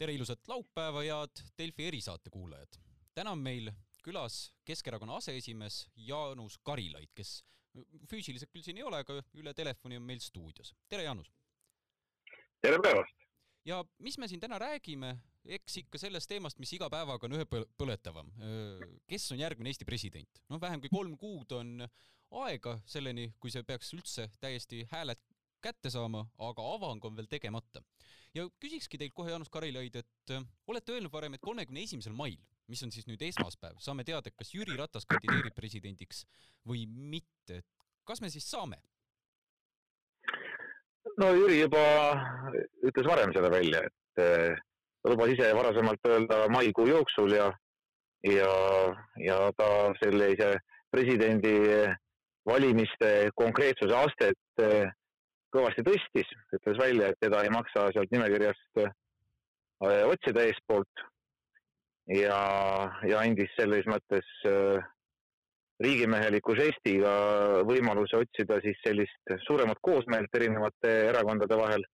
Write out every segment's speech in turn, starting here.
tere ilusat laupäeva, head Delfi erisaate kuulajad. täna on meil külas Keskerakonna aseesimees Jaanus Karilaid, kes füüsiliselt küll siin ei ole, aga üle telefoni on meil stuudios. tere, Jaanus! tere päevast! ja mis me siin täna räägime, eks ikka sellest teemast, mis iga päevaga on ühe põletavam. kes on järgmine Eesti president? noh, vähem kui kolm kuud on aega selleni, kui see peaks üldse täiesti hääled kätte saama, aga avang on veel tegemata. ja küsikski teilt kohe, Jaanus Karilaid, et äh, olete öelnud varem, et kolmekümne esimesel mail, mis on siis nüüd esmaspäev, saame teada, kas Jüri Ratas kandideerib presidendiks või mitte. kas me siis saame? no Jüri juba ütles varem seda välja, et äh, ta lubas ise varasemalt öelda maikuu jooksul ja, ja, ja ta sellise presidendi valimiste konkreetsuse astet äh, kõvasti tõstis, ütles välja, et teda ei maksa sealt nimekirjast äh, otsida eespoolt ja, ja andis selles mõttes äh, riigimeheliku žestiga võimaluse otsida siis sellist suuremat koosmeelt erinevate erakondade vahel.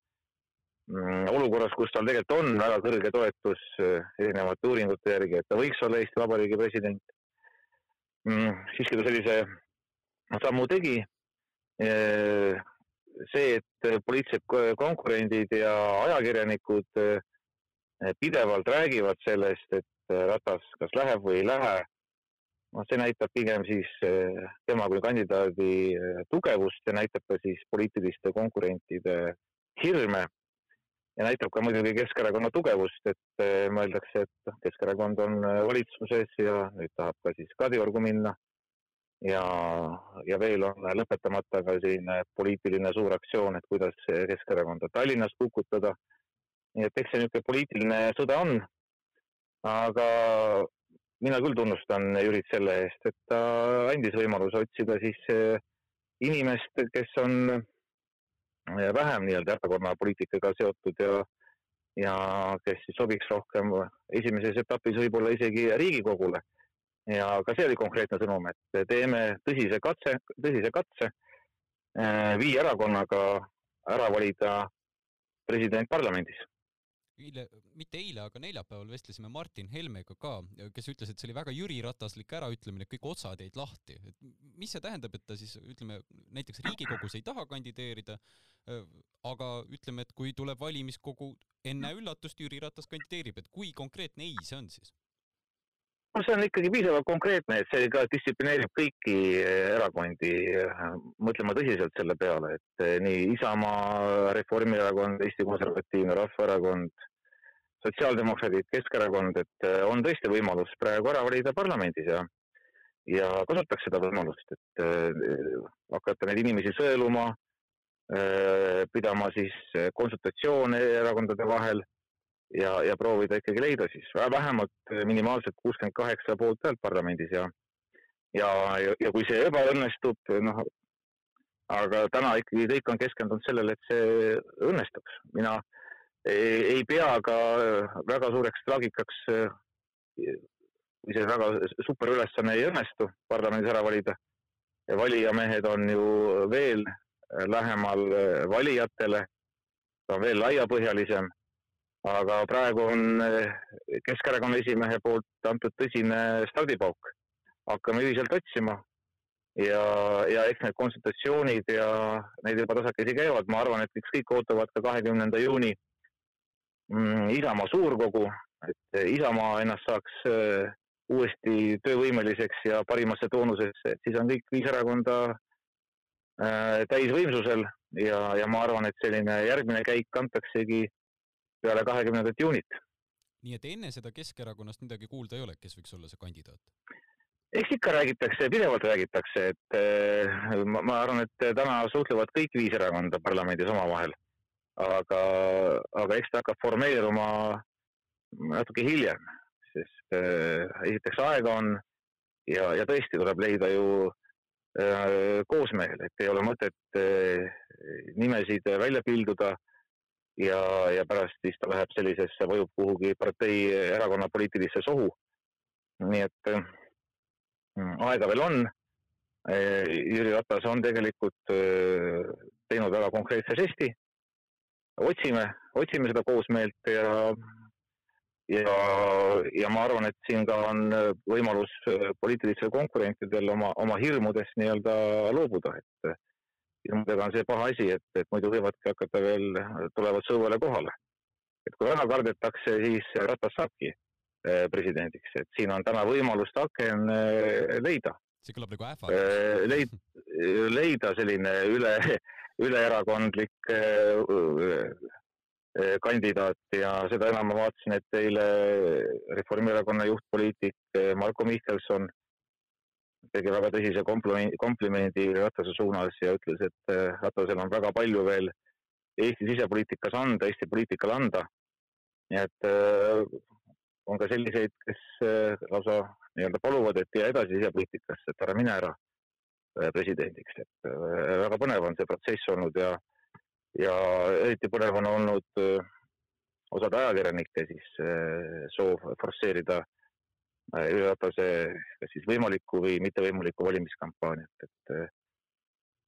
Mm, olukorras, kus tal tegelikult on väga kõrge toetus äh, erinevate uuringute järgi, et ta võiks olla Eesti Vabariigi president. Mm, siiski ta sellise sammu tegi see, et äh, poliitilised konkurendid ja ajakirjanikud äh, pidevalt räägivad sellest, et äh, Ratas kas läheb või ei lähe, noh, see näitab pigem siis tema kui kandidaadi tugevust ja näitab ka siis poliitiliste konkurentide hirme. Ja näitab ka muidugi Keskerakonna tugevust, et mõeldakse, et noh, Keskerakond on valitsuses ja nüüd tahab ka siis Kadriorgu minna ja, ja veel on lõpetamata ka selline poliitiline suur aktsioon, et kuidas Keskerakonda Tallinnas kukutada. nii et eks see niisugune poliitiline sõda on. aga mina küll tunnustan Jürit selle eest, et ta andis võimaluse otsida siis eh, inimest, kes on eh, vähem nii-öelda erakonna poliitikaga seotud ja, ja kes siis sobiks rohkem esimeses etapis võib-olla isegi Riigikogule ja ka see oli konkreetne sõnum, et teeme tõsise katse, tõsise katse äh, viie erakonnaga ära valida president parlamendis. eile, mitte eile, aga neljapäeval vestlesime Martin Helmega ka, kes ütles, et see oli väga Jüri Rataslik äraütlemine, kõik otsad jäid lahti. et mis see tähendab, et ta siis ütleme näiteks Riigikogus ei taha kandideerida, äh, aga ütleme, et kui tuleb valimiskogu, enne üllatust Jüri Ratas kandideerib, et kui konkreetne ei see on siis? No see on ikkagi piisavalt konkreetne, et see ka distsiplineerib kõiki eh, erakondi eh, mõtlema tõsiselt selle peale, et eh, nii Isamaa, Reformierakond, Eesti Konservatiivne Rahvaerakond, sotsiaaldemokraadid, Keskerakond, et on tõesti võimalus praegu ära valida parlamendis ja ja kasutaks seda võimalust, et hakata neid inimesi sõeluma, pidama siis konsultatsioone erakondade vahel ja, ja proovida ikkagi leida siis vähemalt minimaalselt kuuskümmend kaheksa poolthäält parlamendis ja ja, ja, ja kui see ebaõnnestub, noh, aga täna ikkagi kõik on keskendunud sellele, et see õnnestuks. mina ei, ei pea ka väga suureks traagikaks, kui see väga superülesanne ei õnnestu parlamendis ära valida. ja valijamehed on ju veel lähemal valijatele, ta on veel laiapõhjalisem aga praegu on eh, Keskerakonna esimehe poolt antud tõsine stardipauk. hakkame ühiselt otsima. Ja, ja eks need konsultatsioonid ja need juba tasakesi käivad, ma arvan, et ükskõik ootavad ka kahekümnenda juuni mm, Isamaa suurkogu, et Isamaa ennast saaks äh, uuesti töövõimeliseks ja parimasse toonusesse, et siis on kõik viis erakonda äh, täisvõimsusel ja, ja ma arvan, et selline järgmine käik antaksegi peale kahekümnendat juunit. nii et enne seda Keskerakonnast midagi kuulda ei ole, kes võiks olla see kandidaat? eks ikka räägitakse, pidevalt räägitakse, et eh, ma, ma arvan, et täna suhtlevad kõik viis erakonda parlamendis omavahel. aga, aga eks ta hakkab formeeruma natuke hiljem, sest äh, esiteks aega on ja, ja tõesti tuleb leida ju äh, koosmeel, et ei ole mõtet äh, nimesid välja pilduda ja, ja pärast siis ta läheb sellisesse, vajub kuhugi partei erakonna poliitilisse sohu. nii et mm, aega veel on. E, Jüri Ratas on tegelikult e, teinud väga konkreetse žesti. otsime, otsime seda koosmeelt ja, ja, ja ma arvan, et siin ka on võimalus poliitilistel konkurentidel oma, oma hirmudest nii-öelda loobuda, et hirmudega on see paha asi, et, et muidu võivadki hakata veel, tulevad sõuele kohale. et kui väga kardetakse, siis Ratas saabki eh, presidendiks, et siin on täna võimalust aken eh, leida. see kõlab nagu ähvardus. Eh, leid-, leida selline üle, üleerakondlik kandidaat ja seda enam ma vaatasin, et eile Reformierakonna juhtpoliitik Marko Mihkelson tegi väga tõsise komplimendi, komplimendi Ratase suunas ja ütles, et äh, Ratasel on väga palju veel Eesti sisepoliitikas anda, Eesti poliitikale anda. nii et äh, on ka selliseid, kes äh, lausa nii-öelda paluvad, et jää edasi sisepoliitikasse, et ära mine ära presidendiks, et väga põnev on see protsess olnud ja, ja eriti põnev on olnud osade ajakirjanike siis soov forsseerida äh, Jüri Ratase kas siis võimalikku või mittevõimalikku valimiskampaaniat, et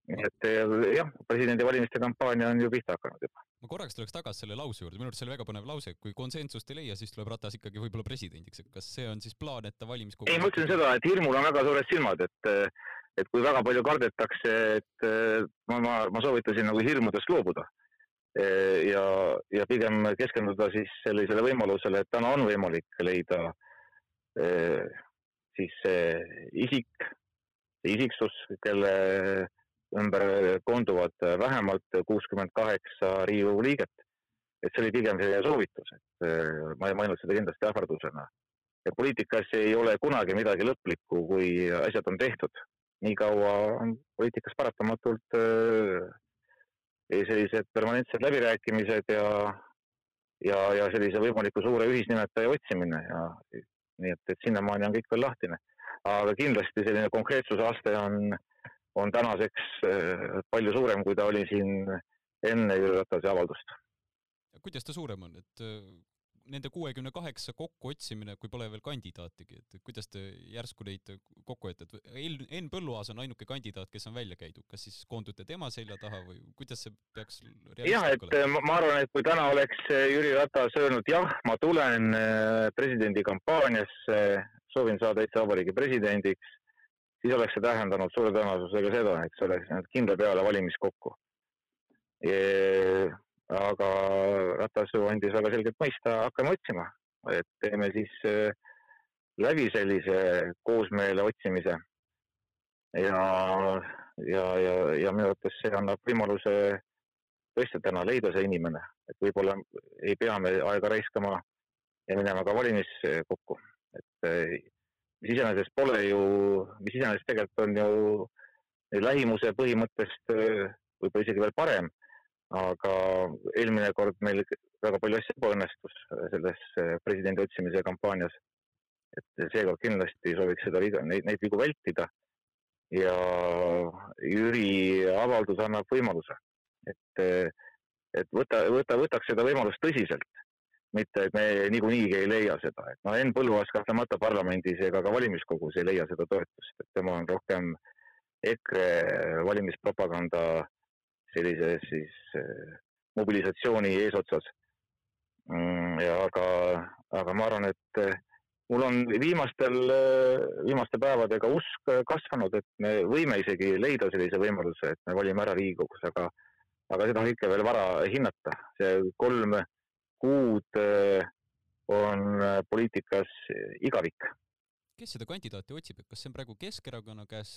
nii et jah, presidendivalimiste kampaania on ju pihta hakanud juba. ma korraks tuleks tagasi selle lause juurde, minu arust see oli väga põnev lause, kui konsensust ei leia, siis tuleb Ratas ikkagi võib-olla presidendiks, et kas see on siis plaan, et ta valimiskogu ei, ma ütlesin seda, et hirmul on väga suured silmad, et et kui väga palju kardetakse, et ma, ma, ma soovitasin nagu hirmudest loobuda. ja, ja pigem keskenduda siis sellisele võimalusele, et täna on võimalik leida äh, Äh, siis see isik, see isiksus, kelle ümber koonduvad vähemalt kuuskümmend kaheksa Riigikogu liiget. et see oli pigem selline soovitus, et äh, ma ei maininud seda kindlasti ähvardusena. ja poliitikas ei ole kunagi midagi lõplikku, kui asjad on tehtud. niikaua on poliitikas paratamatult äh, sellised permanentsed läbirääkimised ja, ja, ja sellise võimaliku suure ühisnimetaja otsimine ja nii et, et sinnamaani on kõik veel lahtine. aga kindlasti selline konkreetsuse aste on, on tänaseks äh, palju suurem, kui ta oli siin enne Jüri Ratase avaldust. kuidas ta suurem on, et äh, nende kuuekümne kaheksa kokkuotsimine, kui pole veel kandidaatigi, et kuidas te järsku neid kokku et Enn Põlluaas on ainuke kandidaat, kes on välja käidud, kas siis koondute tema selja taha või kuidas see peaks jah, et olema? ma arvan, et kui täna oleks Jüri Ratas öelnud jah, ma tulen äh, presidendi kampaaniasse, soovin saada Eesti Vabariigi presidendiks, siis oleks see tähendanud suure tõenäosusega seda, et see oleks kindla peale valimiskokku aga Ratas ju andis väga selgelt mõista, hakkame otsima, et teeme siis äh, läbi sellise koosmeele otsimise. ja, ja, ja, ja minu arvates see annab võimaluse tõesti täna leida see inimene, et võib-olla ei pea me aega raiskama ja minema ka valimiskokku, et äh, mis iseenesest pole ju, mis iseenesest tegelikult on ju lähimuse põhimõttest äh, võib-olla isegi veel parem aga eelmine kord meil väga palju asju ebaõnnestus selles eh, presidendi otsimise kampaanias. et seekord kindlasti sooviks seda viga, neid, neid vigu vältida. ja Jüri avaldus annab võimaluse, et, eh, et võta, võta, võtaks seda võimalust tõsiselt. mitte, et me niikuinii ei leia seda, et no Henn Põlluaas kahtlemata parlamendis ega ka valimiskogus ei leia seda toetust, et tema on rohkem EKRE valimispropaganda sellise siis eh, mobilisatsiooni eesotsas. Mm, ja aga, aga ma arvan, et eh, mul on viimastel, eh, viimaste päevadega usk kasvanud, et me võime isegi leida sellise võimaluse, et me valime ära Riigikogus, aga, aga seda on ikka veel vara hinnata. see kolm kuud on poliitikas igavik kes seda kandidaati otsib, et kas see on praegu Keskerakonna käes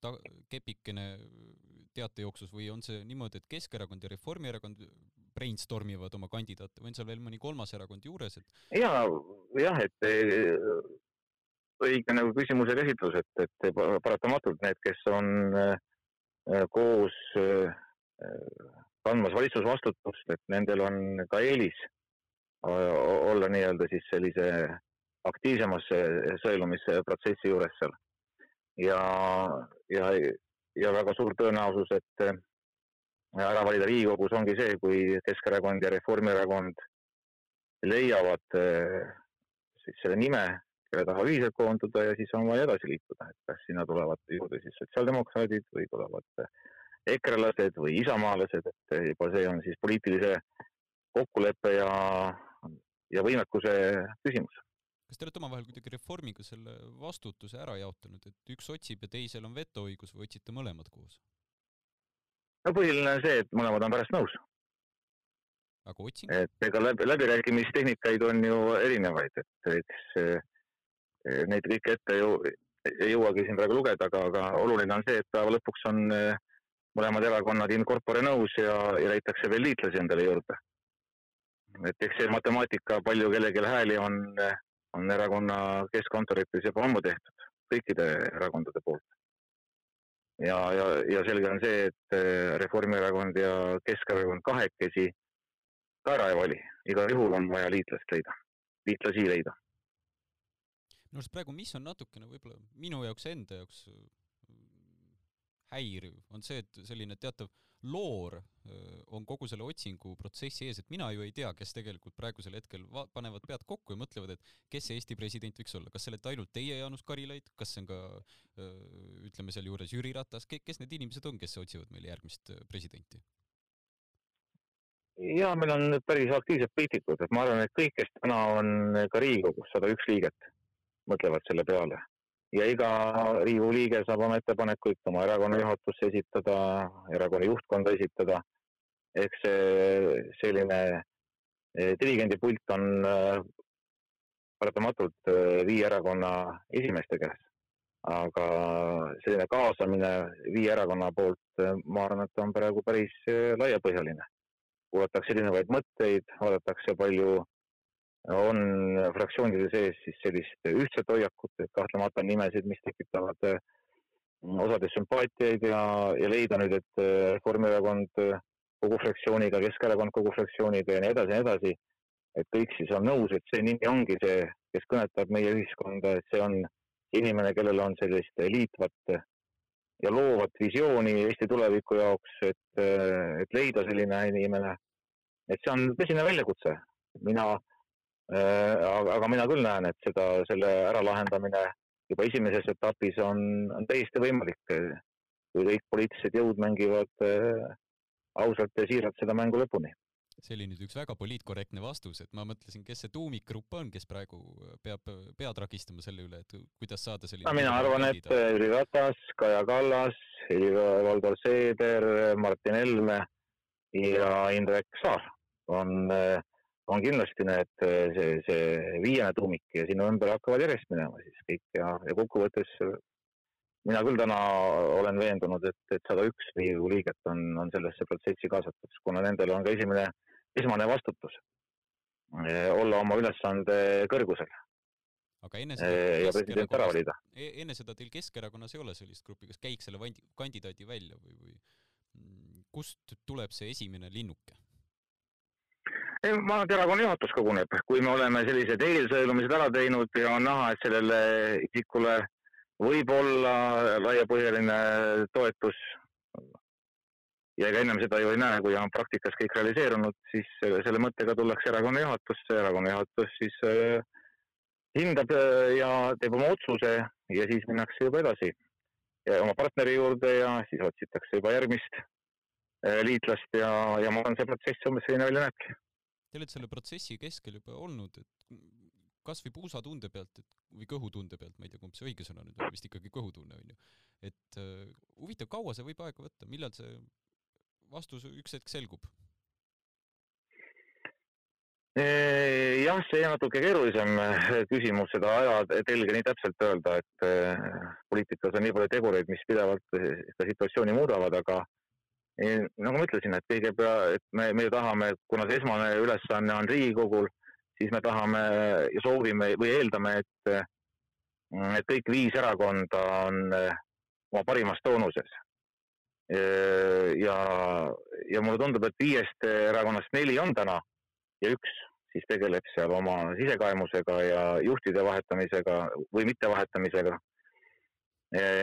ta, kepikene teatejooksus või on see niimoodi, et Keskerakond ja Reformierakond brainstorm ivad oma kandidaate või on seal veel mõni kolmas erakond juures, et? ja, jah, et õige nagu küsimuse käsitlus, et, et paratamatult need, kes on äh, koos äh, kandmas valitsusvastutust, et nendel on ka eelis olla nii-öelda siis sellise aktiivsemasse sõelumisprotsessi juures seal. ja, ja ja väga suur tõenäosus, et ära valida Riigikogus ongi see, kui Keskerakond ja Reformierakond leiavad äh, siis selle nime, kelle taha ühiselt koonduda ja siis on vaja edasi liikuda, et kas sinna tulevad juurde siis sotsiaaldemokraadid või tulevad ekrelased või isamaalased, et juba see on siis poliitilise kokkuleppe ja, ja võimekuse küsimus. Kas te olete omavahel kuidagi reformiga selle vastutuse ära jaotanud, et üks otsib ja teisel on vetoõigus või otsite mõlemad koos? no põhiline on see, et mõlemad on pärast nõus. aga otsing? et ega läbi, läbirääkimistehnikaid on ju erinevaid, et eks eh, neid kõiki ette ju ei jõuagi siin praegu lugeda, aga, aga oluline on see, et päeva lõpuks on eh, mõlemad erakonnad in corpore nõus ja, ja leitakse veel liitlasi endale juurde. et eks see matemaatika, palju kellelgi hääli on, on erakonna keskkontorites juba ammu tehtud, kõikide erakondade poolt. ja, ja, ja selge on see, et eh, Reformierakond ja Keskerakond kahekesi ka ära ei vali, igal juhul on vaja liitlast leida, liitlasi leida minu arust praegu, mis on natukene võib-olla minu jaoks enda jaoks häiriv, on see, et selline teatav loor on kogu selle otsingu protsessi ees, et mina ju ei tea, kes tegelikult praegusel hetkel va-, panevad pead kokku ja mõtlevad, et kes see Eesti president võiks olla, kas see olete ainult teie, Jaanus Karilaid, kas see on ka ütleme sealjuures Jüri Ratas, kes need inimesed on, kes otsivad meile järgmist presidenti? ja meil on päris aktiivsed poliitikud, et ma arvan, et kõik, kes täna on ka Riigikogus, sada üks liiget, mõtlevad selle peale ja iga Riigikogu liige saab oma ettepanekuid oma erakonna juhatusse esitada, erakonna juhtkonda esitada. ehk see selline eh, dirigendipult on eh, paratamatult eh, viie erakonna esimeeste käes. aga selline kaasamine viie erakonna poolt, ma arvan, et on praegu päris laiapõhjaline. kuulatakse erinevaid mõtteid, vaadatakse palju on fraktsioonide sees siis sellist ühtset hoiakut, et kahtlemata on nimesid, mis tekitavad äh, osades sümpaatiaid ja, ja leida nüüd, et äh, Reformierakond äh, kogu fraktsiooniga, Keskerakond kogu fraktsiooniga ja nii edasi ja nii edasi, et kõik siis on nõus, et see nimi ongi see, kes kõnetab meie ühiskonda, et see on inimene, kellel on sellist liitvat ja loovat visiooni Eesti tuleviku jaoks, et, et leida selline inimene. et see on tõsine väljakutse. mina Äh, aga, aga mina küll näen, et seda, selle äralahendamine juba esimeses etapis on, on täiesti võimalik, kui kõik poliitilised jõud mängivad äh, ausalt ja siiralt seda mängu lõpuni. see oli nüüd üks väga poliitkorrektne vastus, et ma mõtlesin, kes see tuumikgrupp on, kes praegu peab pead rakistama selle üle, et kuidas saada selline no, mina arvan, et Jüri Ratas, Kaja Kallas, Helir-Valdor Seeder, Martin Helme ja Indrek Saar on äh, on kindlasti need, see, see viiene tuumik ja sinna ümber hakkavad järjest minema siis kõik ja, ja kokkuvõttes mina küll täna olen veendunud, et, et sada üks Riigikogu liiget on, on sellesse protsessi kaasatud, kuna nendel on ka esimene, esmane vastutus eh, olla oma ülesande kõrgusel. aga enne seda president ära valida. E-, enne seda teil Keskerakonnas ei ole sellist gruppi, kas käiks selle kandidaadi välja või, või mm, kust tuleb see esimene linnuke? Ma arvan, et erakonna juhatus koguneb, kui me oleme sellised eelsõelumised ära teinud ja on näha, et sellele isikule võib olla laiapõhjaline toetus. ja ega ennem seda ju ei näe, kui on praktikas kõik realiseerunud, siis selle mõttega tullakse erakonna juhatusse, erakonna juhatus siis äh, hindab äh, ja teeb oma otsuse ja siis minnakse juba edasi ja oma partneri juurde ja siis otsitakse juba järgmist äh, liitlast ja, ja ma arvan, see protsess umbes selline välja näebki Te olete selle protsessi keskel juba olnud, et kas või puusatunde pealt, et või kõhutunde pealt, ma ei tea, kumb see õige sõna nüüd on, vist ikkagi kõhutunne on ju. et uh, huvitav, kaua see võib aega võtta, millal see vastus üks hetk selgub? jah, see natuke keerulisem äh, küsimus, seda ajatelge nii täpselt öelda, et äh, poliitikas on nii palju tegureid, mis pidevalt seda situatsiooni muudavad, aga nagu ma ütlesin, et kõigepealt, et me, me tahame, kuna see esmane ülesanne on Riigikogul, siis me tahame ja soovime või eeldame, et, et kõik viis erakonda on oma parimas toonuses. ja, ja mulle tundub, et viiest erakonnast neli on täna ja üks siis tegeleb seal oma sisekaemusega ja juhtide vahetamisega või mittevahetamisega.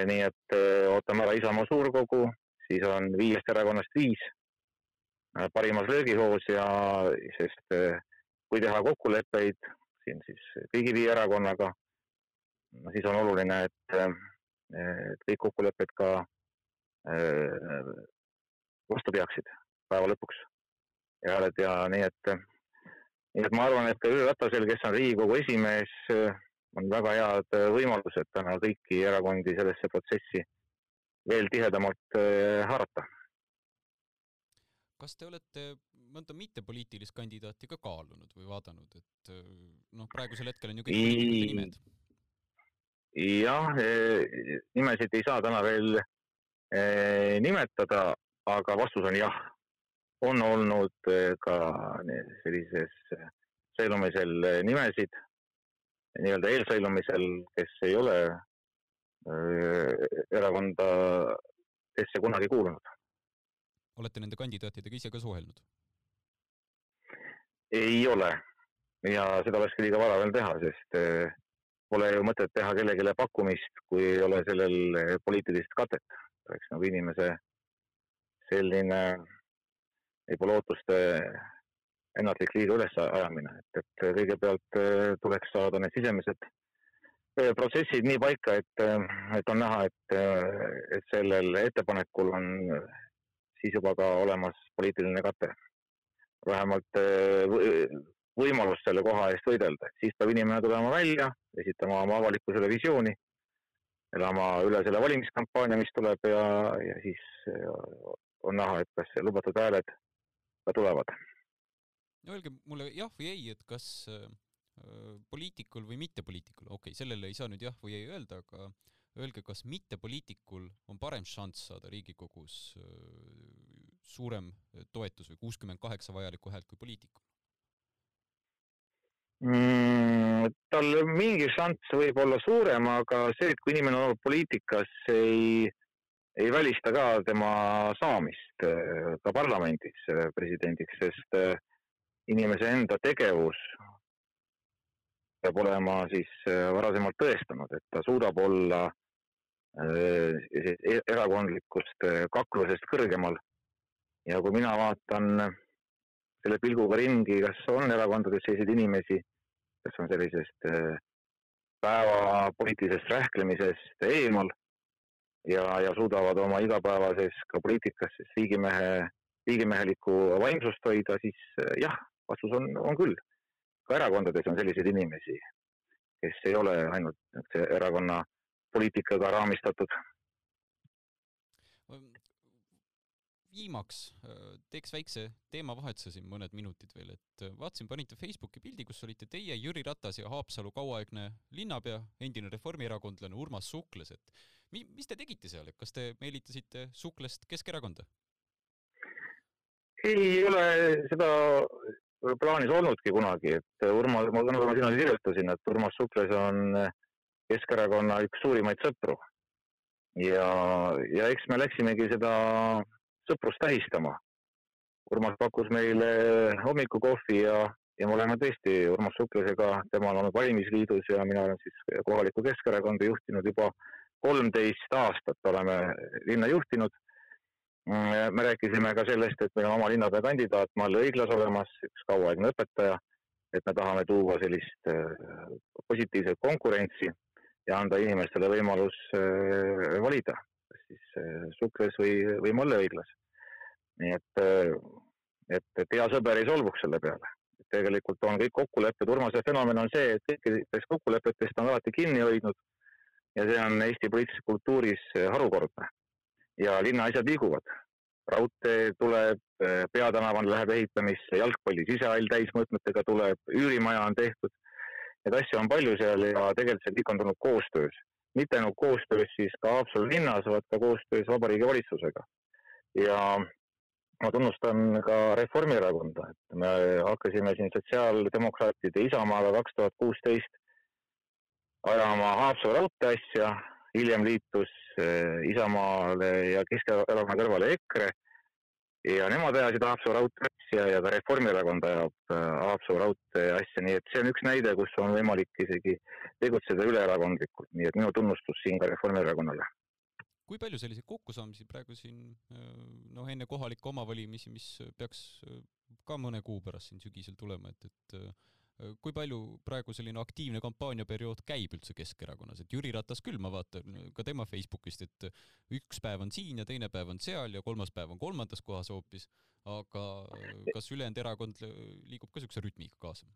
nii et ootame ära Isamaa suurkogu, siis on viiest erakonnast viis äh, parimas löögihoos ja sest äh, kui teha kokkuleppeid siin siis kõigi viie erakonnaga, siis on oluline, et, äh, kõik kokkulepped ka vastu peaksid päeva lõpuks ja hääled ja nii, et nii et ma arvan, et Jüri Ratasel, kes on Riigikogu esimees, on väga head võimalused täna kõiki erakondi sellesse protsessi veel tihedamalt haarata. kas te olete mõnda mittepoliitilist kandidaati ka kaalunud või vaadanud, et noh, praegusel hetkel on ju kõik poliitikute nimed? jah, e, nimesid ei saa täna veel nimetada, aga vastus on jah. on olnud ka sellises sõelumisel nimesid, nii-öelda eelsõelumisel, kes ei ole erakonda, kes kunagi kuulunud. olete nende kandidaatidega ise ka suhelnud? ei ole ja seda olekski liiga vara veel teha, sest äh, pole ju mõtet teha kellelegi pakkumist, kui ei ole sellel äh, poliitilist katet. oleks nagu inimese selline võib-olla ootuste ennatlik liiga ülesajamine, et, et kõigepealt äh, tuleks saada need sisemised protsessid nii paika, et, et on näha, et, et sellel ettepanekul on siis juba ka olemas poliitiline kate vähemalt võimalust selle koha eest võidelda, siis peab inimene tulema välja, esitama oma avalikkusele visiooni, elama üle selle valimiskampaania, mis tuleb ja, ja siis on näha, et kas lubatud hääled ka tulevad. öelge mulle jah või ei, et kas äh, poliitikul või mittepoliitikul, okei okay,, sellele ei saa nüüd jah või ei öelda, aga öelge, kas mittepoliitikul on parem šanss saada Riigikogus suurem toetus või kuuskümmend kaheksa vajalikku häält kui poliitikul mm,? tal mingi šanss võib olla suurem, aga see, et kui inimene on olnud poliitikas, ei, ei välista ka tema saamist ka parlamendis presidendiks, sest inimese enda tegevus peab olema siis varasemalt tõestanud, et ta suudab olla e-, erakondlikust kaklusest kõrgemal ja kui mina vaatan selle pilguga ringi, kas on erakondades selliseid inimesi, kes on sellisest äh, päevapoliitilisest rähklemisest eemal ja, ja suudavad oma igapäevases ka poliitikas siis riigimehe, riigimehelikku vaimsust hoida, siis äh, jah, vastus on, on küll. Ka erakondades on selliseid inimesi, kes ei ole ainult erakonna poliitikaga raamistatud viimaks äh, teeks väikse teemavahetuse siin mõned minutid veel, et äh, vaatasin, panite Facebooki pildi, kus olite teie, Jüri Ratas ja Haapsalu kauaaegne linnapea, endine reformierakondlane Urmas Sukles, et mi-, mis te tegite seal, et kas te meelitasite Suklest Keskerakonda? ei ole seda plaanis olnudki kunagi, et Urmas, ma nagu ma sinna kirjutasin, et Urmas Sukles on Keskerakonna üks suurimaid sõpru. ja, ja eks me läksimegi seda sõprust tähistama. Urmas pakkus meile hommikukohvi ja, ja me oleme tõesti Urmas Suklesega, tema on olnud valimisliidus ja mina olen siis kohalikku Keskerakonda juhtinud juba kolmteist aastat oleme linna juhtinud. Me rääkisime ka sellest, et meil on oma linnapea kandidaat Malle Õiglas olemas, üks kauaaegne õpetaja, et me tahame tuua sellist äh, positiivset konkurentsi ja anda inimestele võimalus äh, valida siis äh, Sukles või, või Molleõiglas. nii et, et, et hea sõber ei solvuks selle peale. tegelikult on kõik kokkulepped, Urmase fenomen on see, et kõikidest kokkulepetest on alati kinni hoidnud ja see on Eesti poliitilises kultuuris harukordne. Ja linna asjad liiguvad. raudtee tuleb, peatänaval läheb ehitamisse, jalgpalli sisehall täismõõtmetega tuleb, üürimaja on tehtud. Neid asju on palju seal ja tegelikult see kõik on tulnud koostöös mitte ainult koostöös siis ka Haapsalu linnas, vaid ka koostöös Vabariigi Valitsusega. ja ma tunnustan ka Reformierakonda, et me hakkasime siin sotsiaaldemokraatide Isamaaga kaks tuhat kuusteist ajama Haapsalu raudtee asja, hiljem liitus eh, Isamaale ja Keskerakonna kõrvale EKRE. Ja nemad ajasid Haapsalu raudtee asja ja ka Reformierakond ajab äh, Haapsalu raudtee asja, nii et see on üks näide, kus on võimalik isegi tegutseda üleerakondlikult, nii et minu tunnustus siin ka Reformierakonnale. kui palju selliseid kokkusaamisi praegu siin äh, noh, enne kohalikke omavalimisi, mis peaks äh, ka mõne kuu pärast siin sügisel tulema, et, et kui palju praegu selline aktiivne kampaaniaperiood käib üldse Keskerakonnas, et Jüri Ratas küll, ma vaatan ka tema Facebookist, et üks päev on siin ja teine päev on seal ja kolmas päev on kolmandas kohas hoopis, aga kas ülejäänud erakond liigub ka niisuguse rütmiga kaasa?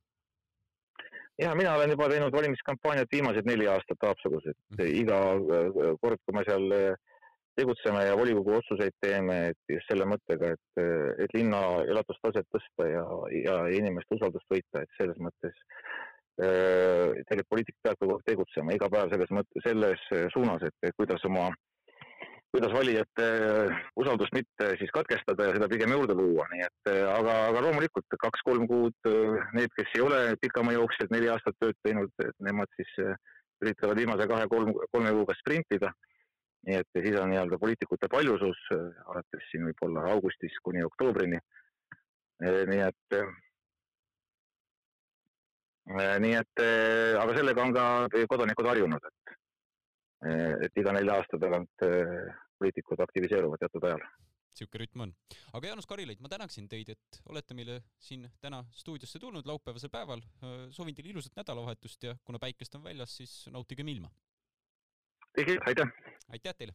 ja mina olen juba teinud valimiskampaaniat viimased neli aastat Haapsalus, et -hmm. iga kord, kui ma seal tegutseme ja volikogu otsuseid teeme, et just selle mõttega, et, et linna elatustaset tõsta ja, ja inimeste usaldust võita, et selles mõttes äh, tegelikult poliitik peab kogu aeg tegutsema iga päev selles mõttes, selles suunas, et kuidas oma, kuidas valijate usaldust mitte siis katkestada ja seda pigem juurde luua, nii et aga, aga loomulikult kaks-kolm kuud need, kes ei ole pikamaa-jooksjad neli aastat tööd teinud, nemad siis üritavad viimase kahe-kolm, kolme kuuga sprintida nii et siis on nii-öelda poliitikute paljusus äh, alates siin võib-olla augustist kuni oktoobrini. Äh, nii et, äh, nii et, aga sellega on ka kodanikud harjunud, et, et iga nelja aasta tagant poliitikud aktiviseeruvad teatud ajal niisugune rütm on. aga Jaanus Karilaid, ma tänaksin teid, et olete meile siin täna stuudiosse tulnud laupäevasel päeval. soovin teile ilusat nädalavahetust ja kuna päikest on väljas, siis nautigem ilma aitäh! aitäh teile!